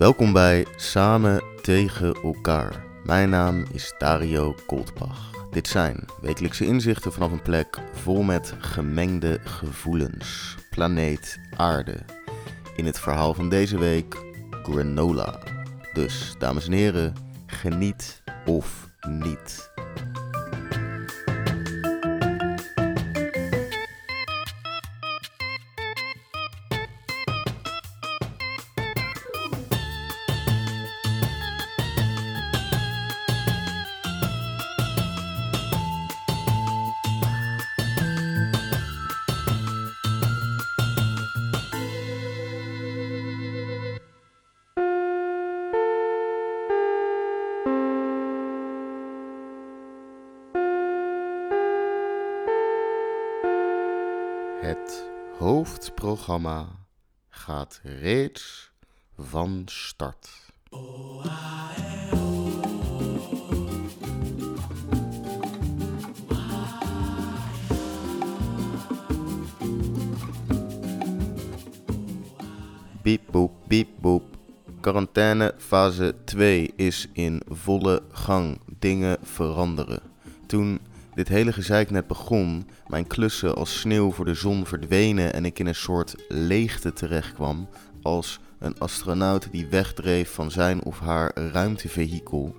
Welkom bij Samen tegen elkaar. Mijn naam is Dario Koltbach. Dit zijn wekelijkse inzichten vanaf een plek vol met gemengde gevoelens. Planeet Aarde. In het verhaal van deze week granola. Dus, dames en heren, geniet of niet. Het hoofdprogramma gaat reeds van start. Biep boep, biep boep. Quarantaine fase 2 is in volle gang. Dingen veranderen. Toen dit hele gezeik net begon, mijn klussen als sneeuw voor de zon verdwenen en ik in een soort leegte terechtkwam, als een astronaut die wegdreef van zijn of haar ruimtevehikel,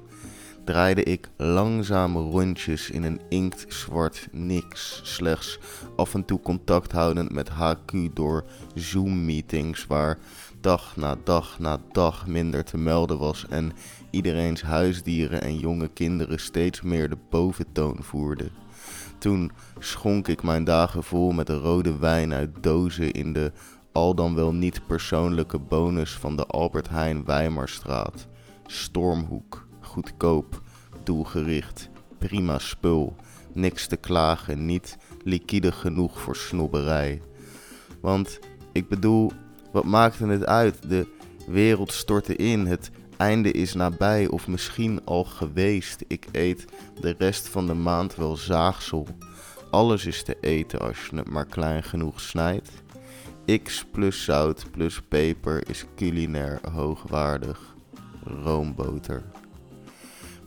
draaide ik langzame rondjes in een inktzwart niks, slechts af en toe contact houdend met HQ door Zoom-meetings waar dag na dag na dag minder te melden was en iedereen's huisdieren en jonge kinderen steeds meer de boventoon voerden. Toen schonk ik mijn dagen vol met de rode wijn uit dozen in de al dan wel niet persoonlijke bonus van de Albert Heijn Weimarstraat. Stormhoek, goedkoop, doelgericht, prima spul, niks te klagen, niet liquide genoeg voor snobberij. Want ik bedoel, wat maakte het uit? De wereld stortte in, het einde is nabij of misschien al geweest. Ik eet de rest van de maand wel zaagsel. Alles is te eten als je het maar klein genoeg snijdt. X plus zout plus peper is culinair hoogwaardig. Roomboter.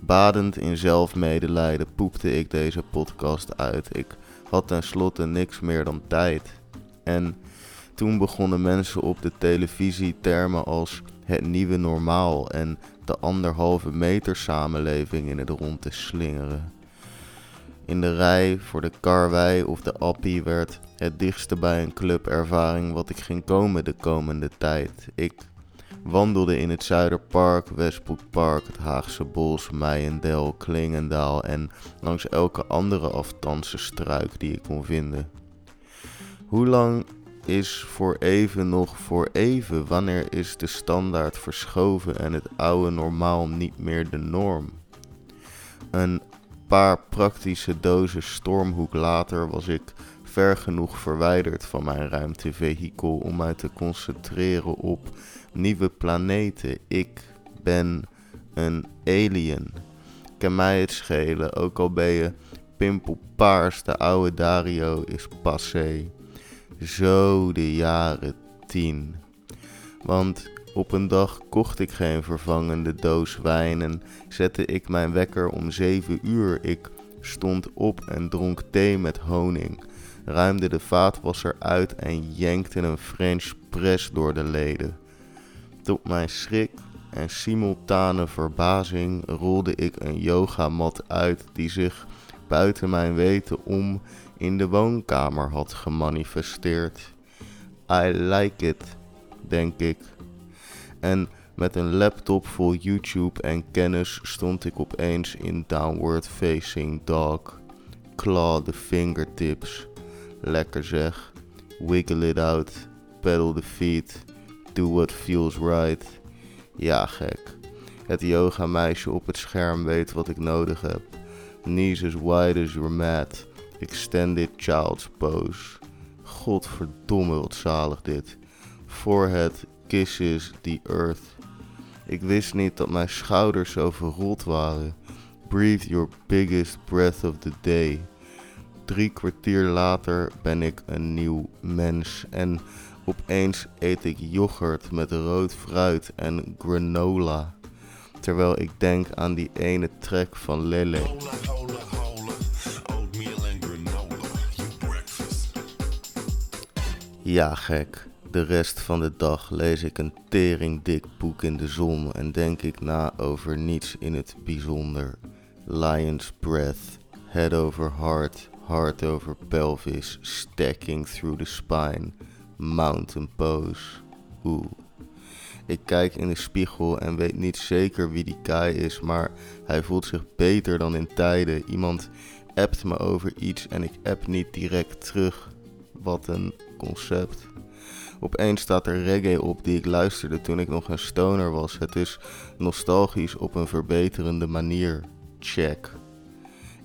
Badend in zelfmedelijden poepte ik deze podcast uit. Ik had tenslotte niks meer dan tijd. En toen begonnen mensen op de televisie termen als het nieuwe normaal en de anderhalve meter samenleving in het rond te slingeren. In de rij voor de karwei of de appie werd het dichtste bij een clubervaring wat ik ging komen de komende tijd. Ik wandelde in het Zuiderpark, Westbroekpark, het Haagse Bos, Meijendel, Klingendaal en langs elke andere aftanse struik die ik kon vinden. Hoe lang is voor even nog voor even? Wanneer is de standaard verschoven en het oude normaal niet meer de norm? Een paar praktische dozen stormhoek later was ik ver genoeg verwijderd van mijn ruimtevehikel om mij te concentreren op nieuwe planeten. Ik ben een alien. Kan mij het schelen, ook al ben je pimpelpaars, de oude Dario is passé. Zo de jaren tien. Want op een dag kocht ik geen vervangende doos wijn en zette ik mijn wekker om zeven uur. Ik stond op en dronk thee met honing, ruimde de vaatwasser uit en jankte een French press door de leden. Tot mijn schrik en simultane verbazing rolde ik een yogamat uit die zich buiten mijn weten om in de woonkamer had gemanifesteerd. I like it, denk ik. En met een laptop vol YouTube en kennis stond ik opeens in Downward Facing Dog. Claw the fingertips. Lekker zeg. Wiggle it out. Pedal the feet. Do what feels right. Ja, gek. Het yoga meisje op het scherm weet wat ik nodig heb. Knees as wide as your mat. Extended child's pose. Godverdomme wat zalig dit. Forehead kisses the earth. Ik wist niet dat mijn schouders zo waren. Breathe your biggest breath of the day. Drie kwartier later ben ik een nieuw mens. En Opeens eet ik yoghurt met rood fruit en granola. Terwijl ik denk aan die ene track van Lele. Ja, gek. De rest van de dag lees ik een teringdik boek in de zon en denk ik na over niets in het bijzonder. Lion's Breath, head over heart, heart over pelvis, stacking through the spine, mountain pose. Oeh. Ik kijk in de spiegel en weet niet zeker wie die guy is, maar hij voelt zich beter dan in tijden. Iemand appt me over iets en ik app niet direct terug. Wat een concept. Opeens staat er reggae op die ik luisterde toen ik nog een stoner was. Het is nostalgisch op een verbeterende manier. Check.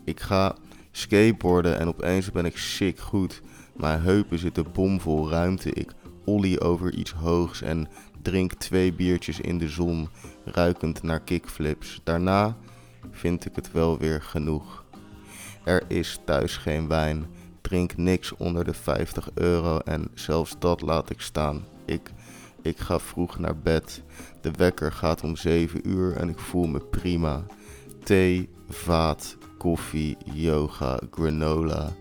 Ik ga skateboarden en opeens ben ik sick goed. Mijn heupen zitten bomvol ruimte. Ik ollie over iets hoogs en drink twee biertjes in de zon, ruikend naar kickflips. Daarna vind ik het wel weer genoeg. Er is thuis geen wijn drink niks onder de 50 euro en zelfs dat laat ik staan. Ik, ik ga vroeg naar bed. De wekker gaat om 7 uur en ik voel me prima. Thee, vaat, koffie, yoga, granola.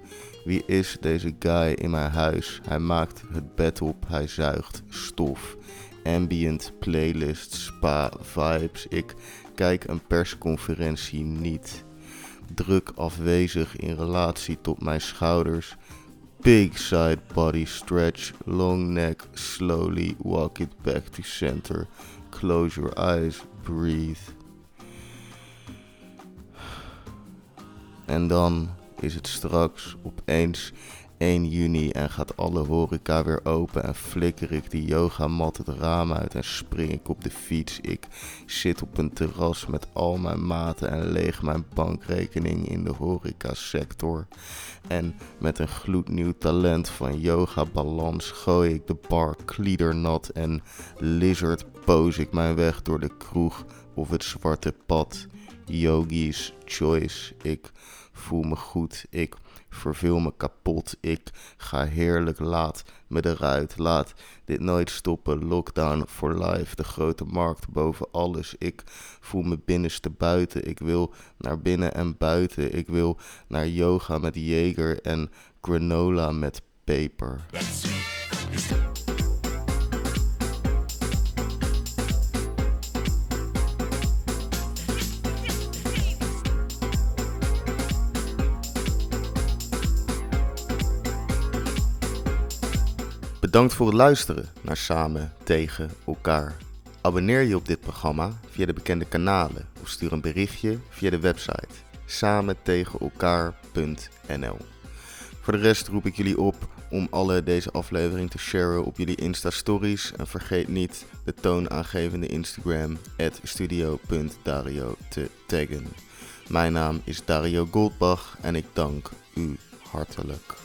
Wie is deze guy in mijn huis? Hij maakt het bed op, hij zuigt stof. Ambient playlist, spa vibes. Ik kijk een persconferentie niet druk afwezig in relatie tot mijn schouders. Big side body stretch, long neck, slowly walk it back to center. Close your eyes, breathe. En dan is het straks opeens 1 juni en gaat alle horeca weer open en flikker ik die yogamat het raam uit en spring ik op de fiets. Ik zit op een terras met al mijn maten en leeg mijn bankrekening in de horeca sector. En met een gloednieuw talent van yoga balans gooi ik de bar kliedernat en lizard pose ik mijn weg door de kroeg of het zwarte pad. Yogi's choice. Ik voel me goed. Ik verveel me kapot. Ik ga heerlijk laat me eruit. Laat dit nooit stoppen. Lockdown for life. De grote markt boven alles. Ik voel me binnenste buiten. Ik wil naar binnen en buiten. Ik wil naar yoga met Jager en granola met peper. Bedankt voor het luisteren naar Samen tegen elkaar. Abonneer je op dit programma via de bekende kanalen of stuur een berichtje via de website samentegenelkaar.nl. Voor de rest roep ik jullie op om alle deze aflevering te sharen op jullie Insta-stories. En vergeet niet de toonaangevende Instagram studio.dario te taggen. Mijn naam is Dario Goldbach en ik dank u hartelijk.